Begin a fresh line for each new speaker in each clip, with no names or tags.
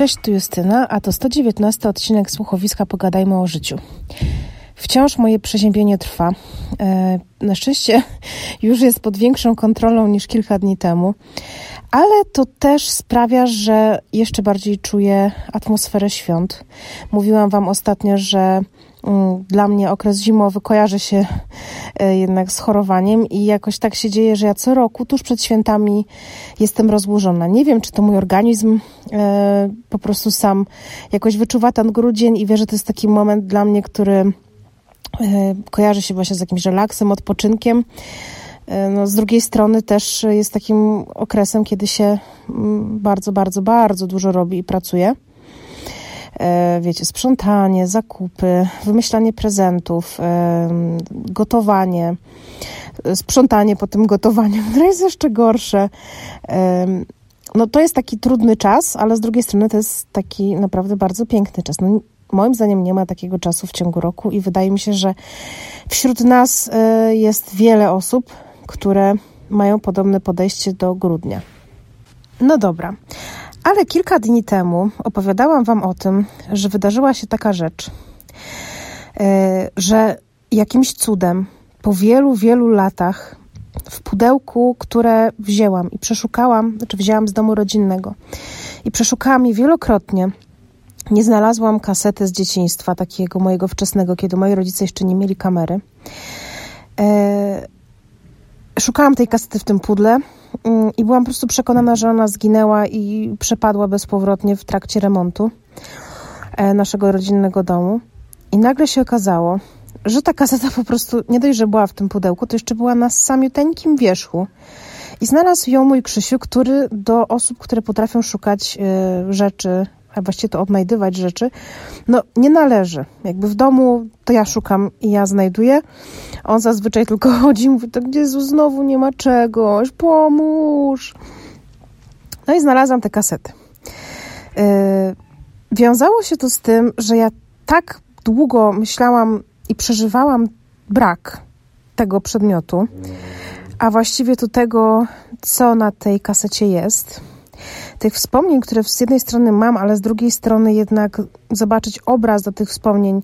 Cześć, tu Justyna, a to 119 odcinek słuchowiska Pogadajmy o życiu. Wciąż moje przeziębienie trwa. E, na szczęście już jest pod większą kontrolą niż kilka dni temu, ale to też sprawia, że jeszcze bardziej czuję atmosferę świąt. Mówiłam Wam ostatnio, że dla mnie okres zimowy kojarzy się e, jednak z chorowaniem i jakoś tak się dzieje, że ja co roku tuż przed świętami jestem rozłożona. Nie wiem, czy to mój organizm e, po prostu sam jakoś wyczuwa ten grudzień i wie, że to jest taki moment dla mnie, który e, kojarzy się właśnie z jakimś relaksem, odpoczynkiem. No, z drugiej strony też jest takim okresem, kiedy się mm, bardzo, bardzo, bardzo dużo robi i pracuje. E, wiecie, sprzątanie, zakupy, wymyślanie prezentów, e, gotowanie, sprzątanie po tym gotowaniu, które jest jeszcze gorsze. E, no to jest taki trudny czas, ale z drugiej strony to jest taki naprawdę bardzo piękny czas. No, moim zdaniem nie ma takiego czasu w ciągu roku i wydaje mi się, że wśród nas jest wiele osób, które mają podobne podejście do grudnia. No dobra, ale kilka dni temu opowiadałam Wam o tym, że wydarzyła się taka rzecz, e, że jakimś cudem po wielu, wielu latach w pudełku, które wzięłam i przeszukałam, znaczy wzięłam z domu rodzinnego i przeszukałam je wielokrotnie, nie znalazłam kasety z dzieciństwa, takiego mojego wczesnego, kiedy moi rodzice jeszcze nie mieli kamery. E, szukałam tej kasety w tym pudle i byłam po prostu przekonana, że ona zginęła i przepadła bezpowrotnie w trakcie remontu e, naszego rodzinnego domu. I nagle się okazało, że ta kaseta po prostu nie dość, że była w tym pudełku, to jeszcze była na samiuteńkim wierzchu. I znalazł ją mój Krzysiu, który do osób, które potrafią szukać y, rzeczy a właściwie to odnajdywać rzeczy, no nie należy. Jakby w domu to ja szukam i ja znajduję. On zazwyczaj tylko chodzi i mówi, to gdzie znowu nie ma czegoś, pomóż. No i znalazłam te kasety. Yy, wiązało się to z tym, że ja tak długo myślałam i przeżywałam brak tego przedmiotu, a właściwie tu tego, co na tej kasecie jest tych wspomnień, które z jednej strony mam, ale z drugiej strony jednak zobaczyć obraz do tych wspomnień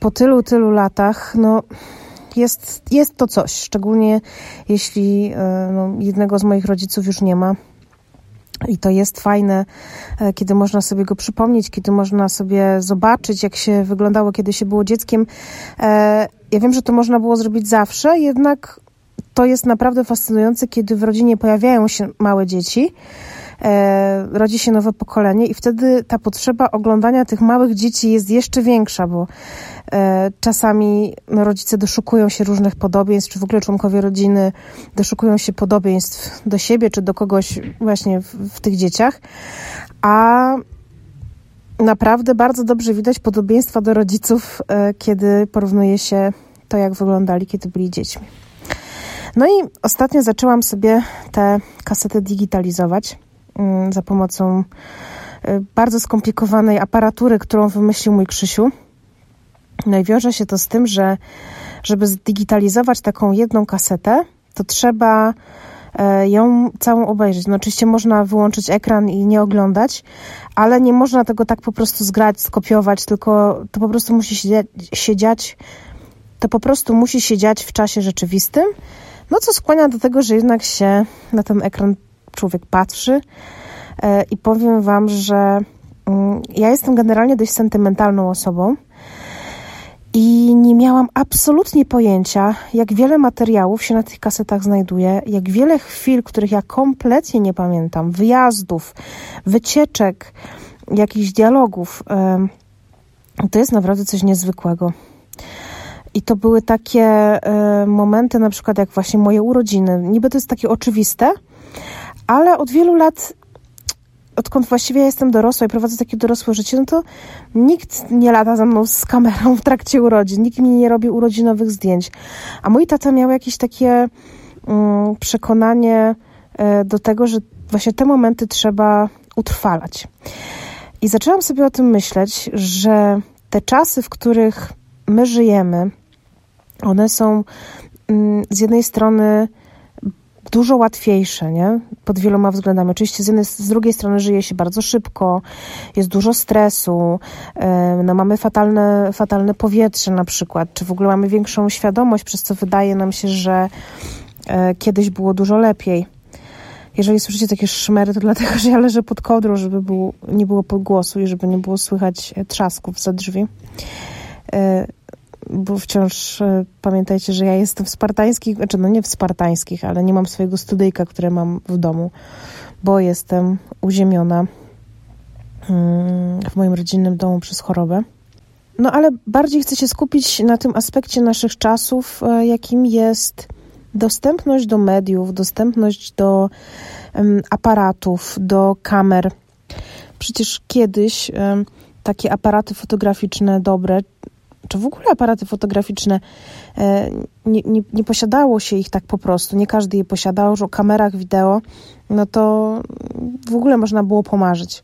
po tylu, tylu latach, no jest, jest to coś, szczególnie jeśli e, no, jednego z moich rodziców już nie ma. I to jest fajne, e, kiedy można sobie go przypomnieć, kiedy można sobie zobaczyć, jak się wyglądało, kiedy się było dzieckiem. E, ja wiem, że to można było zrobić zawsze, jednak to jest naprawdę fascynujące, kiedy w rodzinie pojawiają się małe dzieci e, rodzi się nowe pokolenie i wtedy ta potrzeba oglądania tych małych dzieci jest jeszcze większa, bo e, czasami rodzice doszukują się różnych podobieństw, czy w ogóle członkowie rodziny doszukują się podobieństw do siebie, czy do kogoś właśnie w, w tych dzieciach, a naprawdę bardzo dobrze widać podobieństwa do rodziców, e, kiedy porównuje się to, jak wyglądali, kiedy byli dziećmi. No i ostatnio zaczęłam sobie te kasety digitalizować. Mm, za pomocą y, bardzo skomplikowanej aparatury, którą wymyślił mój Krzysiu. No i wiąże się to z tym, że żeby zdigitalizować taką jedną kasetę, to trzeba e, ją całą obejrzeć. No oczywiście można wyłączyć ekran i nie oglądać, ale nie można tego tak po prostu zgrać, skopiować, tylko to po prostu musi się dziać, to po prostu musi się dziać w czasie rzeczywistym, no co skłania do tego, że jednak się na ten ekran człowiek patrzy. E, I powiem Wam, że mm, ja jestem generalnie dość sentymentalną osobą i nie miałam absolutnie pojęcia, jak wiele materiałów się na tych kasetach znajduje, jak wiele chwil, których ja kompletnie nie pamiętam, wyjazdów, wycieczek, jakichś dialogów. To jest naprawdę coś niezwykłego. I to były takie e, momenty, na przykład jak właśnie moje urodziny. Niby to jest takie oczywiste, ale od wielu lat, odkąd właściwie jestem dorosła i prowadzę takie dorosłe życie, no to nikt nie lata za mną z kamerą w trakcie urodzin, nikt mi nie robi urodzinowych zdjęć. A mój tata miał jakieś takie um, przekonanie e, do tego, że właśnie te momenty trzeba utrwalać. I zaczęłam sobie o tym myśleć, że te czasy, w których my żyjemy, one są mm, z jednej strony dużo łatwiejsze, nie? Pod wieloma względami. Oczywiście z, jednej, z drugiej strony żyje się bardzo szybko, jest dużo stresu, no mamy fatalne, fatalne powietrze na przykład, czy w ogóle mamy większą świadomość, przez co wydaje nam się, że e, kiedyś było dużo lepiej. Jeżeli słyszycie takie szmery, to dlatego, że ja leżę pod kodrą, żeby było, nie było podgłosu i żeby nie było słychać trzasków za drzwi. Bo wciąż e, pamiętajcie, że ja jestem w spartańskich, znaczy no nie w spartańskich, ale nie mam swojego studyjka, które mam w domu, bo jestem uziemiona mm, w moim rodzinnym domu przez chorobę. No ale bardziej chcę się skupić na tym aspekcie naszych czasów, e, jakim jest dostępność do mediów, dostępność do aparatów, do kamer. Przecież kiedyś takie aparaty fotograficzne dobre, czy w ogóle aparaty fotograficzne, e, nie, nie, nie, posiadało się ich tak po prostu. Nie każdy je posiadał, że o kamerach wideo, no to w ogóle można było pomarzyć.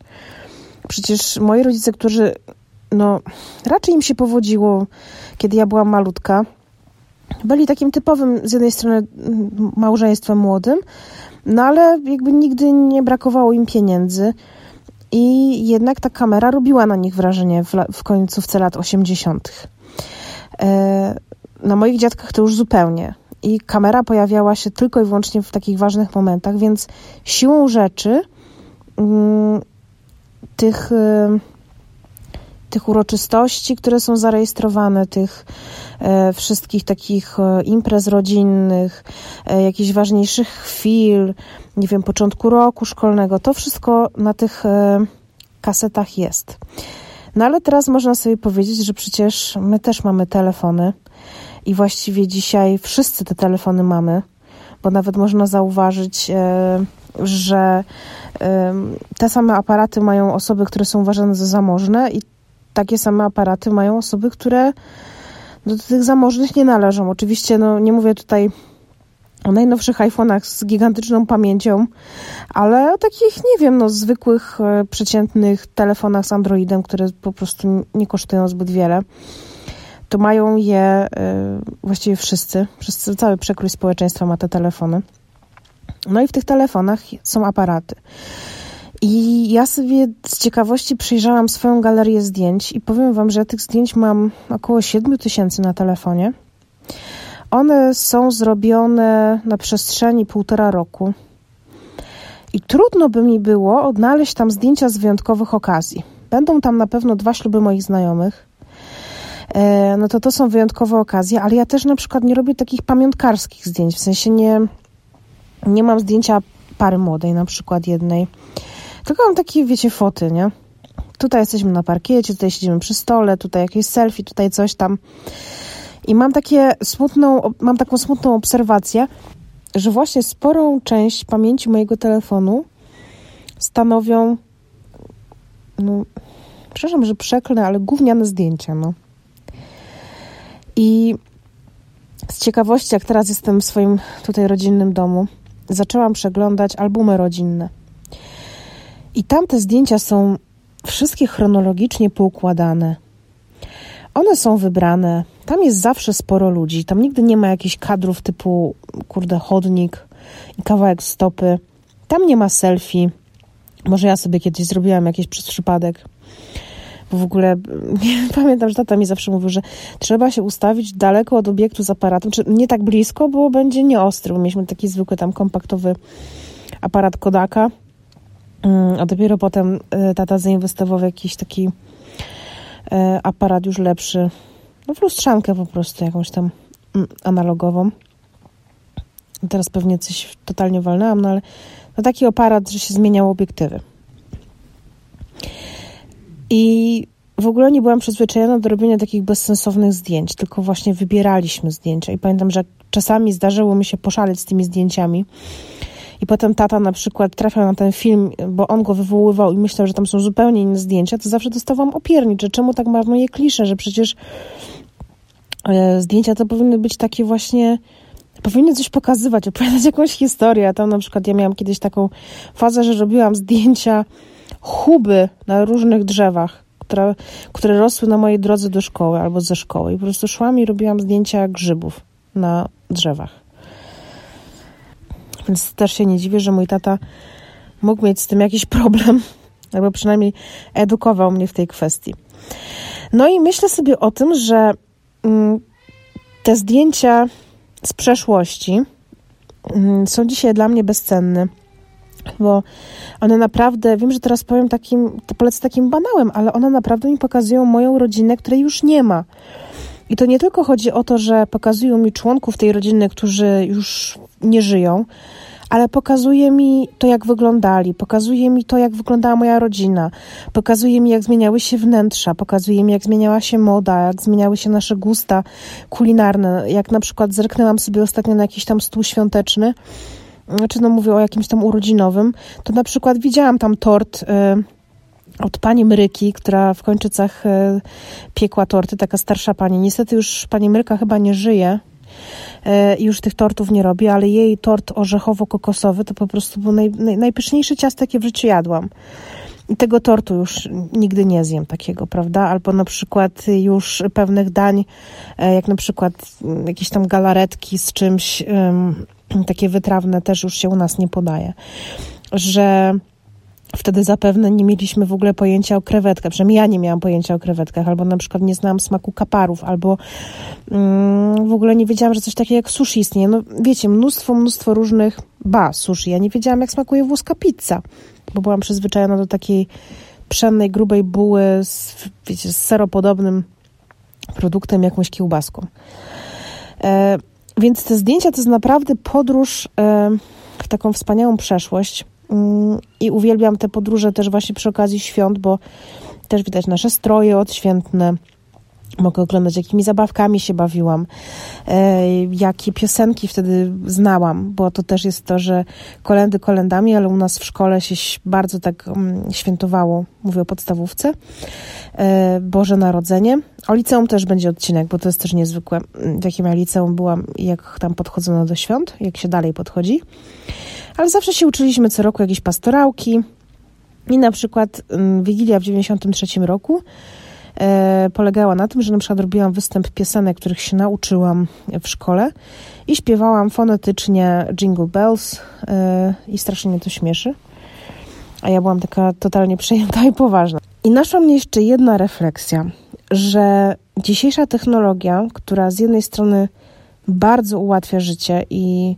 Przecież moi rodzice, którzy, no, raczej im się powodziło, kiedy ja byłam malutka, byli takim typowym, z jednej strony, małżeństwem młodym, no ale jakby nigdy nie brakowało im pieniędzy. I jednak ta kamera robiła na nich wrażenie w, w końcówce lat 80. E, na moich dziadkach to już zupełnie. I kamera pojawiała się tylko i wyłącznie w takich ważnych momentach, więc siłą rzeczy mm, tych, y, tych uroczystości, które są zarejestrowane, tych e, wszystkich takich e, imprez rodzinnych, jakichś ważniejszych chwil, nie wiem, początku roku szkolnego, to wszystko na tych kasetach jest. No ale teraz można sobie powiedzieć, że przecież my też mamy telefony i właściwie dzisiaj wszyscy te telefony mamy, bo nawet można zauważyć, e, że e, te same aparaty mają osoby, które są uważane za zamożne i takie same aparaty mają osoby, które do tych zamożnych nie należą. Oczywiście no, nie mówię tutaj o najnowszych iPhone'ach z gigantyczną pamięcią, ale o takich, nie wiem, no, zwykłych, e, przeciętnych telefonach z Androidem, które po prostu nie kosztują zbyt wiele, to mają je e, właściwie wszyscy, wszyscy, cały przekrój społeczeństwa ma te telefony. No i w tych telefonach są aparaty. I ja sobie z ciekawości przyjrzałam swoją galerię zdjęć i powiem Wam, że ja tych zdjęć mam około 7 tysięcy na telefonie. One są zrobione na przestrzeni półtora roku. I trudno by mi było odnaleźć tam zdjęcia z wyjątkowych okazji. Będą tam na pewno dwa śluby moich znajomych. E, no to to są wyjątkowe okazje, ale ja też na przykład nie robię takich pamiątkarskich zdjęć. W sensie nie, nie mam zdjęcia pary młodej, na przykład jednej. Tylko mam takie, wiecie, foty, nie? Tutaj jesteśmy na parkiecie, tutaj siedzimy przy stole, tutaj jakieś selfie, tutaj coś tam. I mam, takie smutną, mam taką smutną obserwację, że właśnie sporą część pamięci mojego telefonu stanowią, no, przepraszam, że przeklnę, ale gówniane zdjęcia, no. I z ciekawości, jak teraz jestem w swoim tutaj rodzinnym domu, zaczęłam przeglądać albumy rodzinne. I tam te zdjęcia są wszystkie chronologicznie poukładane. One są wybrane. Tam jest zawsze sporo ludzi. Tam nigdy nie ma jakichś kadrów typu, kurde, chodnik i kawałek stopy. Tam nie ma selfie. Może ja sobie kiedyś zrobiłam jakieś przez przypadek. Bo w ogóle pamiętam, że tata mi zawsze mówił, że trzeba się ustawić daleko od obiektu z aparatem, czy nie tak blisko, bo będzie nieostry. Mieliśmy taki zwykły tam kompaktowy aparat Kodaka, a dopiero potem y, tata zainwestował w jakiś taki E, aparat już lepszy, no w lustrzankę po prostu jakąś tam mm, analogową. Teraz pewnie coś totalnie walnęłam, no ale no taki aparat, że się zmieniało obiektywy. I w ogóle nie byłam przyzwyczajona do robienia takich bezsensownych zdjęć, tylko właśnie wybieraliśmy zdjęcia. I pamiętam, że czasami zdarzyło mi się poszaleć z tymi zdjęciami i potem tata na przykład trafiał na ten film, bo on go wywoływał i myślał, że tam są zupełnie inne zdjęcia, to zawsze dostawałam opiernicz, że czemu tak moje klisze, że przecież e, zdjęcia to powinny być takie właśnie powinny coś pokazywać, opowiadać jakąś historię. A tam na przykład ja miałam kiedyś taką fazę, że robiłam zdjęcia chuby na różnych drzewach, które, które rosły na mojej drodze do szkoły albo ze szkoły. I po prostu szłam i robiłam zdjęcia grzybów na drzewach. Więc też się nie dziwię, że mój tata mógł mieć z tym jakiś problem, albo przynajmniej edukował mnie w tej kwestii. No i myślę sobie o tym, że mm, te zdjęcia z przeszłości mm, są dzisiaj dla mnie bezcenne, bo one naprawdę, wiem, że teraz powiem takim, to polecę takim banałem, ale one naprawdę mi pokazują moją rodzinę, której już nie ma. I to nie tylko chodzi o to, że pokazują mi członków tej rodziny, którzy już nie żyją, ale pokazuje mi to, jak wyglądali, pokazuje mi to, jak wyglądała moja rodzina, pokazuje mi, jak zmieniały się wnętrza, pokazuje mi, jak zmieniała się moda, jak zmieniały się nasze gusta kulinarne. Jak na przykład zerknęłam sobie ostatnio na jakiś tam stół świąteczny, czy no mówię o jakimś tam urodzinowym, to na przykład widziałam tam tort. Yy, od pani Mryki, która w kończycach e, piekła torty, taka starsza pani. Niestety już pani Mryka chyba nie żyje e, już tych tortów nie robi, ale jej tort orzechowo-kokosowy to po prostu był naj, naj, najpyszniejszy ciast, jakie w życiu jadłam. I tego tortu już nigdy nie zjem takiego, prawda? Albo na przykład już pewnych dań, e, jak na przykład mm, jakieś tam galaretki z czymś, takie wytrawne też już się u nas nie podaje. Że Wtedy zapewne nie mieliśmy w ogóle pojęcia o krewetkach, przynajmniej ja nie miałam pojęcia o krewetkach, albo na przykład nie znałam smaku kaparów, albo mm, w ogóle nie wiedziałam, że coś takiego jak sushi istnieje. No wiecie, mnóstwo, mnóstwo różnych, ba, sushi. Ja nie wiedziałam, jak smakuje włoska pizza, bo byłam przyzwyczajona do takiej pszennej, grubej buły z, wiecie, z seropodobnym produktem, jakąś kiełbaską. E, więc te zdjęcia to jest naprawdę podróż e, w taką wspaniałą przeszłość, i uwielbiam te podróże też właśnie przy okazji świąt, bo też widać nasze stroje odświętne. Mogę oglądać, jakimi zabawkami się bawiłam, e, jakie piosenki wtedy znałam, bo to też jest to, że kolendy kolendami, ale u nas w szkole się bardzo tak um, świętowało, mówię o podstawówce, e, Boże Narodzenie. O liceum też będzie odcinek, bo to jest też niezwykłe, w jakim ja liceum byłam i jak tam podchodzono do świąt, jak się dalej podchodzi ale zawsze się uczyliśmy co roku jakieś pastorałki. I na przykład mm, Wigilia w 93 roku e, polegała na tym, że na przykład robiłam występ piosenek, których się nauczyłam w szkole i śpiewałam fonetycznie Jingle Bells e, i strasznie mnie to śmieszy. A ja byłam taka totalnie przejęta i poważna. I naszła mnie jeszcze jedna refleksja, że dzisiejsza technologia, która z jednej strony bardzo ułatwia życie i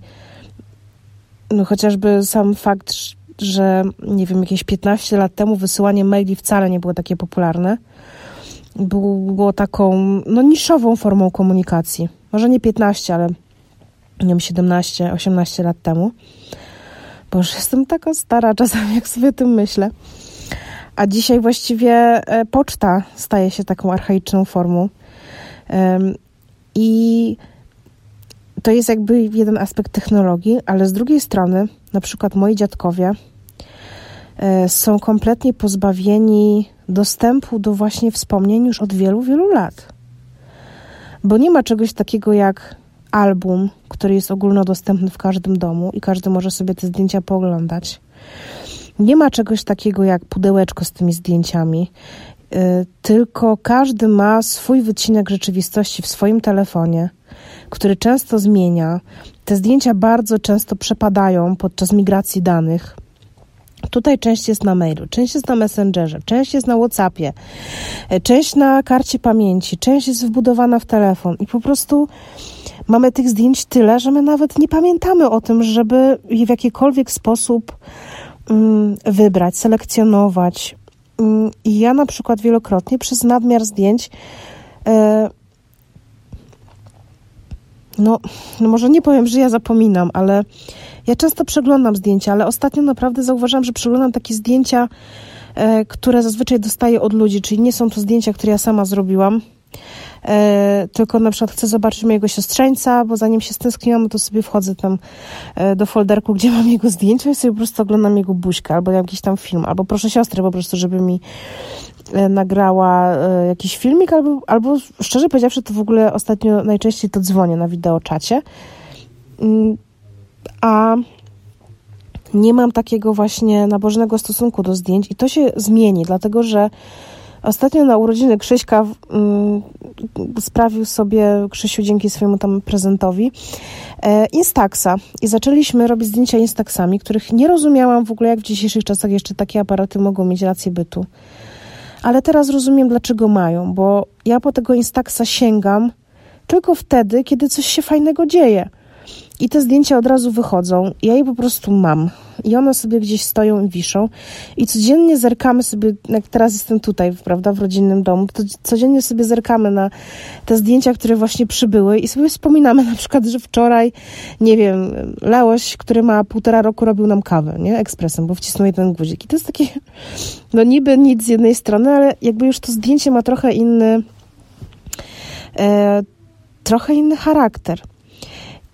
no chociażby sam fakt, że nie wiem, jakieś 15 lat temu wysyłanie maili wcale nie było takie popularne. Było taką, no niszową formą komunikacji. Może nie 15, ale nie wiem, 17, 18 lat temu. Bo już jestem taka stara czasami, jak sobie o tym myślę. A dzisiaj właściwie e, poczta staje się taką archaiczną formą. I to jest jakby jeden aspekt technologii, ale z drugiej strony, na przykład moi dziadkowie e, są kompletnie pozbawieni dostępu do właśnie wspomnień już od wielu, wielu lat. Bo nie ma czegoś takiego jak album, który jest ogólnodostępny w każdym domu i każdy może sobie te zdjęcia pooglądać. Nie ma czegoś takiego jak pudełeczko z tymi zdjęciami, e, tylko każdy ma swój wycinek rzeczywistości w swoim telefonie który często zmienia. Te zdjęcia bardzo często przepadają podczas migracji danych. Tutaj część jest na mailu, część jest na Messengerze, część jest na WhatsAppie, e, część na karcie pamięci, część jest wbudowana w telefon i po prostu mamy tych zdjęć tyle, że my nawet nie pamiętamy o tym, żeby je w jakikolwiek sposób um, wybrać, selekcjonować. Um, I ja na przykład wielokrotnie przez nadmiar zdjęć e, no, no może nie powiem, że ja zapominam, ale ja często przeglądam zdjęcia, ale ostatnio naprawdę zauważyłam, że przeglądam takie zdjęcia, e, które zazwyczaj dostaję od ludzi, czyli nie są to zdjęcia, które ja sama zrobiłam, tylko na przykład chcę zobaczyć mojego siostrzeńca, bo zanim się stęskniłam, to sobie wchodzę tam e, do folderku, gdzie mam jego zdjęcia i sobie po prostu oglądam jego buźkę, albo jakiś tam film, albo proszę siostrę po prostu, żeby mi E, nagrała e, jakiś filmik, albo, albo szczerze powiedziawszy, to w ogóle ostatnio najczęściej to dzwonię na wideoczacie. Mm, a nie mam takiego właśnie nabożnego stosunku do zdjęć i to się zmieni, dlatego że Ostatnio na urodziny Krzyśka mm, sprawił sobie Krzysiu dzięki swojemu tam prezentowi e, Instaxa i zaczęliśmy robić zdjęcia Instaxami, których nie rozumiałam w ogóle, jak w dzisiejszych czasach jeszcze takie aparaty mogą mieć rację bytu. Ale teraz rozumiem, dlaczego mają, bo ja po tego Instaxa sięgam tylko wtedy, kiedy coś się fajnego dzieje. I te zdjęcia od razu wychodzą. Ja je po prostu mam. I one sobie gdzieś stoją i wiszą. I codziennie zerkamy sobie, jak teraz jestem tutaj, prawda, w rodzinnym domu, to codziennie sobie zerkamy na te zdjęcia, które właśnie przybyły i sobie wspominamy na przykład, że wczoraj, nie wiem, Leoś, który ma półtora roku, robił nam kawę, nie, ekspresem, bo wcisnął jeden guzik. I to jest takie, no niby nic z jednej strony, ale jakby już to zdjęcie ma trochę inny, e, trochę inny charakter.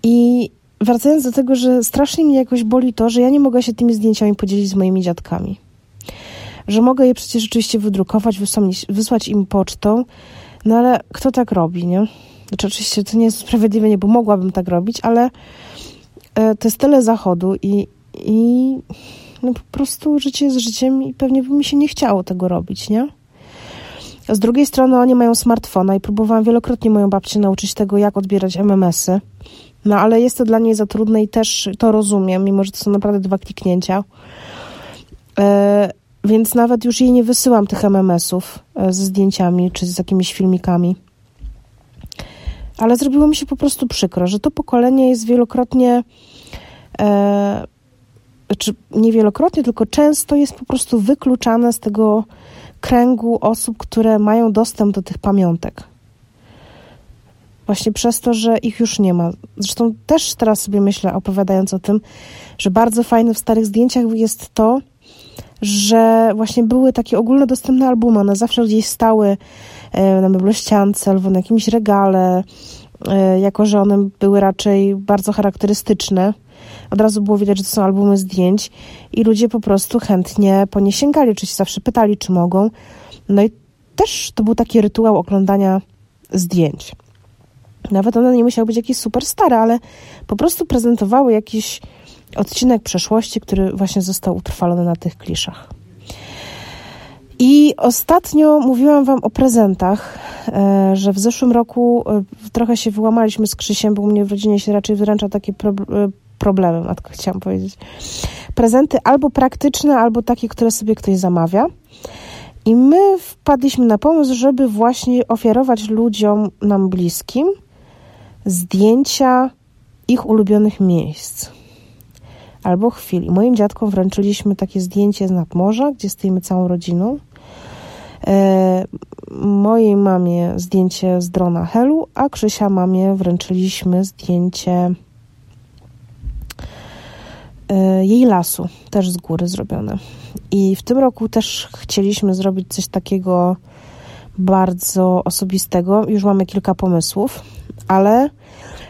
I wracając do tego, że strasznie mnie jakoś boli to, że ja nie mogę się tymi zdjęciami podzielić z moimi dziadkami. Że mogę je przecież rzeczywiście wydrukować, wysłać, wysłać im pocztą, no ale kto tak robi, nie? Znaczy oczywiście to nie jest usprawiedliwienie, bo mogłabym tak robić, ale e, to jest tyle zachodu i, i no po prostu życie jest życiem i pewnie by mi się nie chciało tego robić, nie? Z drugiej strony oni mają smartfona i próbowałam wielokrotnie moją babcię nauczyć tego, jak odbierać MMS-y. No ale jest to dla niej za trudne i też to rozumiem, mimo że to są naprawdę dwa kliknięcia. E, więc nawet już jej nie wysyłam tych MMS-ów e, ze zdjęciami czy z jakimiś filmikami. Ale zrobiło mi się po prostu przykro, że to pokolenie jest wielokrotnie, e, czy nie wielokrotnie, tylko często jest po prostu wykluczane z tego kręgu osób, które mają dostęp do tych pamiątek. Właśnie przez to, że ich już nie ma. Zresztą też teraz sobie myślę, opowiadając o tym, że bardzo fajne w starych zdjęciach jest to, że właśnie były takie ogólnodostępne albumy. One zawsze gdzieś stały e, na meblościance albo na jakimś regale, e, jako że one były raczej bardzo charakterystyczne. Od razu było widać, że to są albumy zdjęć i ludzie po prostu chętnie po nie sięgali, czy się zawsze pytali, czy mogą. No i też to był taki rytuał oglądania zdjęć. Nawet one nie musiały być jakieś super stare, ale po prostu prezentowały jakiś odcinek przeszłości, który właśnie został utrwalony na tych kliszach. I ostatnio mówiłam Wam o prezentach, e, że w zeszłym roku e, trochę się wyłamaliśmy z Krzysiem, bo u mnie w rodzinie się raczej wyręcza takie pro, e, problemy, matko chciałam powiedzieć. Prezenty albo praktyczne, albo takie, które sobie ktoś zamawia. I my wpadliśmy na pomysł, żeby właśnie ofiarować ludziom nam bliskim zdjęcia ich ulubionych miejsc albo chwil. Moim dziadkom wręczyliśmy takie zdjęcie z nadmorza, gdzie stoimy całą rodziną. E, mojej mamie zdjęcie z drona Helu, a Krzysia mamie wręczyliśmy zdjęcie e, jej lasu, też z góry zrobione. I w tym roku też chcieliśmy zrobić coś takiego bardzo osobistego. Już mamy kilka pomysłów, ale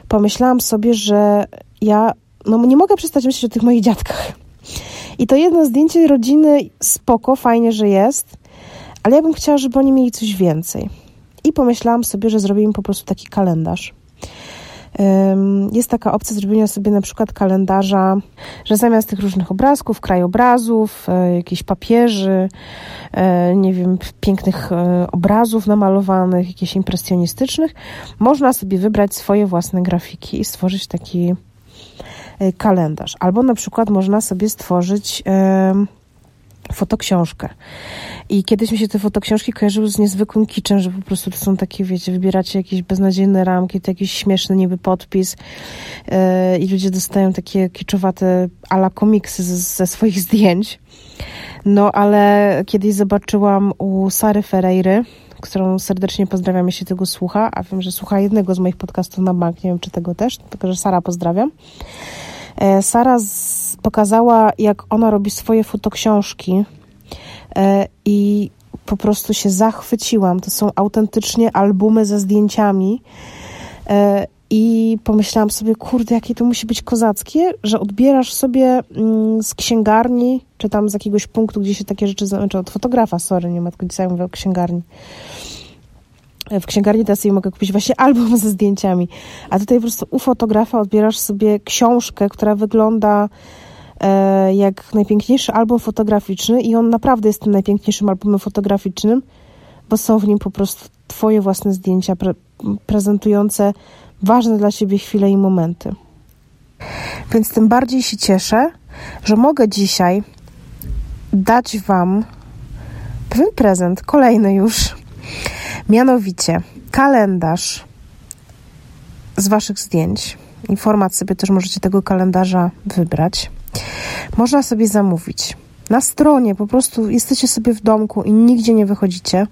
pomyślałam sobie, że ja no, nie mogę przestać myśleć o tych moich dziadkach. I to jedno zdjęcie rodziny spoko, fajnie, że jest, ale ja bym chciała, żeby oni mieli coś więcej. I pomyślałam sobie, że zrobię im po prostu taki kalendarz. Jest taka opcja zrobienia sobie na przykład kalendarza, że zamiast tych różnych obrazków, krajobrazów, e, jakichś papieży, e, nie wiem, pięknych e, obrazów namalowanych, jakichś impresjonistycznych, można sobie wybrać swoje własne grafiki i stworzyć taki kalendarz. Albo na przykład można sobie stworzyć fotoksiążkę. I kiedyś mi się te fotoksiążki kojarzyły z niezwykłym kiczem, że po prostu to są takie, wiecie, wybieracie jakieś beznadziejne ramki, to jakiś śmieszny niby podpis yy, i ludzie dostają takie kiczowate ala komiksy ze, ze swoich zdjęć. No, ale kiedyś zobaczyłam u Sary Ferreiry, którą serdecznie pozdrawiam, jeśli tego słucha, a wiem, że słucha jednego z moich podcastów na bank, nie wiem, czy tego też, tylko, że Sara pozdrawiam. E, Sara pokazała, jak ona robi swoje fotoksiążki e, i po prostu się zachwyciłam. To są autentycznie albumy ze zdjęciami. E, I pomyślałam sobie, kurde, jakie to musi być kozackie, że odbierasz sobie mm, z księgarni, czy tam z jakiegoś punktu, gdzie się takie rzeczy, znaczy od fotografa, sorry, nie ma tylko dzisiaj mówię o księgarni w księgarni teraz mogę kupić właśnie album ze zdjęciami, a tutaj po prostu u fotografa odbierasz sobie książkę, która wygląda e, jak najpiękniejszy album fotograficzny i on naprawdę jest tym najpiękniejszym albumem fotograficznym, bo są w nim po prostu Twoje własne zdjęcia pre prezentujące ważne dla Ciebie chwile i momenty. Więc tym bardziej się cieszę, że mogę dzisiaj dać Wam pewien prezent, kolejny już, mianowicie kalendarz z Waszych zdjęć. Informacje sobie też możecie tego kalendarza wybrać. Można sobie zamówić na stronie, po prostu jesteście sobie w domku i nigdzie nie wychodzicie,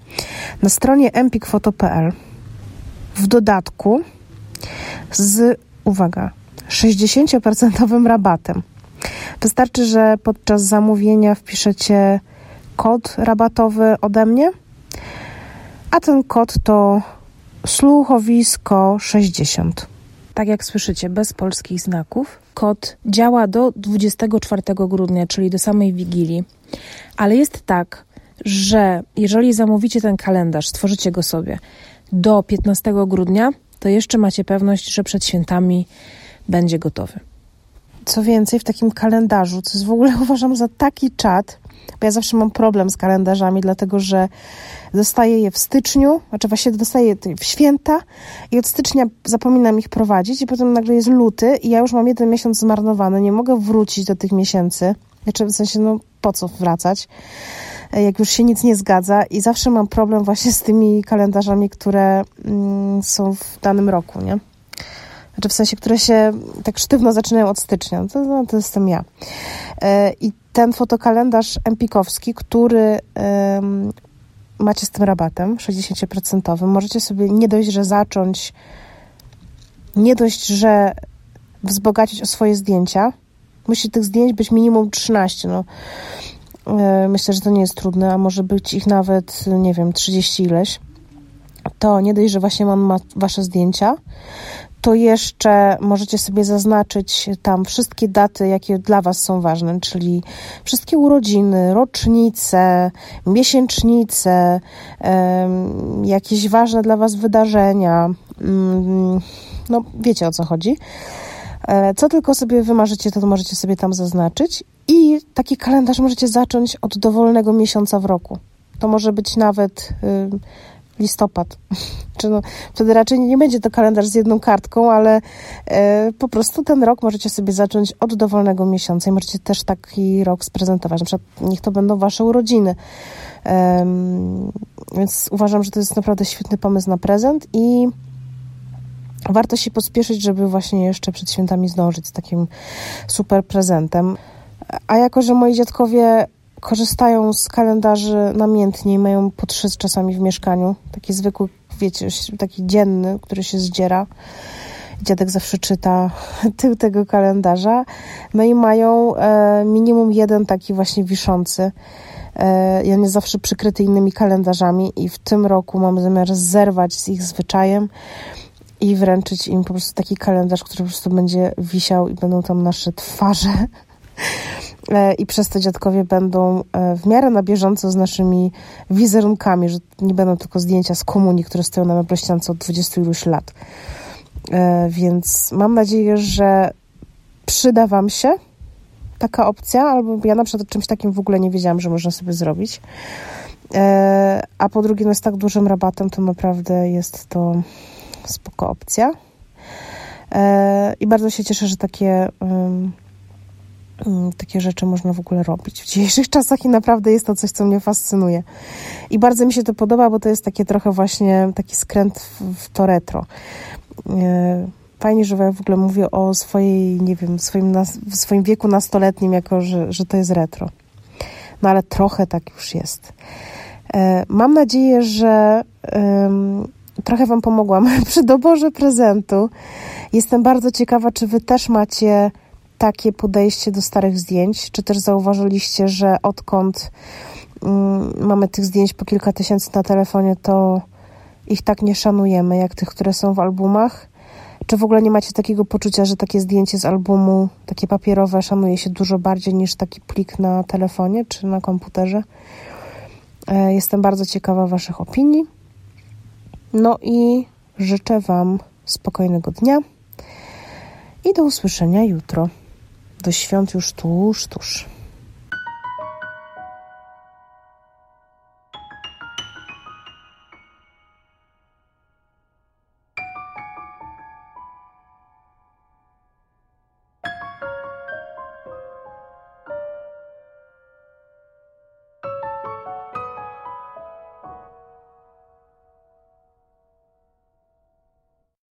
na stronie empikfoto.pl w dodatku z, uwaga, 60% rabatem. Wystarczy, że podczas zamówienia wpiszecie kod rabatowy ode mnie, a ten kod to słuchowisko 60. Tak jak słyszycie, bez polskich znaków. Kod działa do 24 grudnia, czyli do samej Wigilii. Ale jest tak, że jeżeli zamówicie ten kalendarz, stworzycie go sobie do 15 grudnia, to jeszcze macie pewność, że przed świętami będzie gotowy. Co więcej, w takim kalendarzu, co jest w ogóle uważam za taki czat, bo ja zawsze mam problem z kalendarzami, dlatego że dostaję je w styczniu, znaczy właśnie dostaję je w święta i od stycznia zapominam ich prowadzić i potem nagle jest luty i ja już mam jeden miesiąc zmarnowany, nie mogę wrócić do tych miesięcy. Znaczy w sensie, no po co wracać, jak już się nic nie zgadza i zawsze mam problem właśnie z tymi kalendarzami, które mm, są w danym roku, nie? Znaczy w sensie, które się tak sztywno zaczynają od stycznia. To, no, to jestem ja. E, I ten fotokalendarz empikowski, który macie z tym rabatem 60%, możecie sobie nie dość, że zacząć, nie dość, że wzbogacić o swoje zdjęcia. Musi tych zdjęć być minimum 13. No. E, myślę, że to nie jest trudne, a może być ich nawet, nie wiem, 30 ileś. To nie dość, że właśnie on ma wasze zdjęcia, to jeszcze możecie sobie zaznaczyć tam wszystkie daty, jakie dla Was są ważne, czyli wszystkie urodziny, rocznice, miesięcznice, jakieś ważne dla Was wydarzenia. Mm, no, wiecie o co chodzi. E, co tylko sobie wymarzycie, to możecie sobie tam zaznaczyć. I taki kalendarz możecie zacząć od dowolnego miesiąca w roku. To może być nawet listopad. Czy no, wtedy raczej nie będzie to kalendarz z jedną kartką, ale e, po prostu ten rok możecie sobie zacząć od dowolnego miesiąca i możecie też taki rok sprezentować. Na przykład niech to będą wasze urodziny. E, więc uważam, że to jest naprawdę świetny pomysł na prezent i warto się pospieszyć, żeby właśnie jeszcze przed świętami zdążyć z takim super prezentem. A jako, że moi dziadkowie korzystają z kalendarzy namiętnie, mają po trzy czasami w mieszkaniu. Taki zwykły, wiecie, taki dzienny, który się zdziera. Dziadek zawsze czyta tył tego kalendarza. No i mają e, minimum jeden taki właśnie wiszący. Ja nie zawsze przykryty innymi kalendarzami i w tym roku mam zamiar zerwać z ich zwyczajem i wręczyć im po prostu taki kalendarz, który po prostu będzie wisiał i będą tam nasze twarze i przez to dziadkowie będą e, w miarę na bieżąco z naszymi wizerunkami, że nie będą tylko zdjęcia z komunii, które stoją na meblościance od 20 iluś lat. E, więc mam nadzieję, że przyda Wam się taka opcja, albo ja na przykład o czymś takim w ogóle nie wiedziałam, że można sobie zrobić. A po drugie, no z tak dużym rabatem to naprawdę jest to spoko opcja. I bardzo się cieszę, że takie takie rzeczy można w ogóle robić w dzisiejszych czasach i naprawdę jest to coś, co mnie fascynuje. I bardzo mi się to podoba, bo to jest takie trochę właśnie taki skręt w, w to retro. E, fajnie, że ja w ogóle mówię o swojej, nie wiem, swoim, w swoim wieku nastoletnim, jako że, że to jest retro. No ale trochę tak już jest. E, mam nadzieję, że trochę Wam pomogłam przy doborze prezentu. Jestem bardzo ciekawa, czy Wy też macie takie podejście do starych zdjęć? Czy też zauważyliście, że odkąd mm, mamy tych zdjęć po kilka tysięcy na telefonie, to ich tak nie szanujemy, jak tych, które są w albumach? Czy w ogóle nie macie takiego poczucia, że takie zdjęcie z albumu, takie papierowe, szanuje się dużo bardziej niż taki plik na telefonie czy na komputerze? E, jestem bardzo ciekawa Waszych opinii. No i życzę Wam spokojnego dnia i do usłyszenia jutro do świąt już tuż, tuż.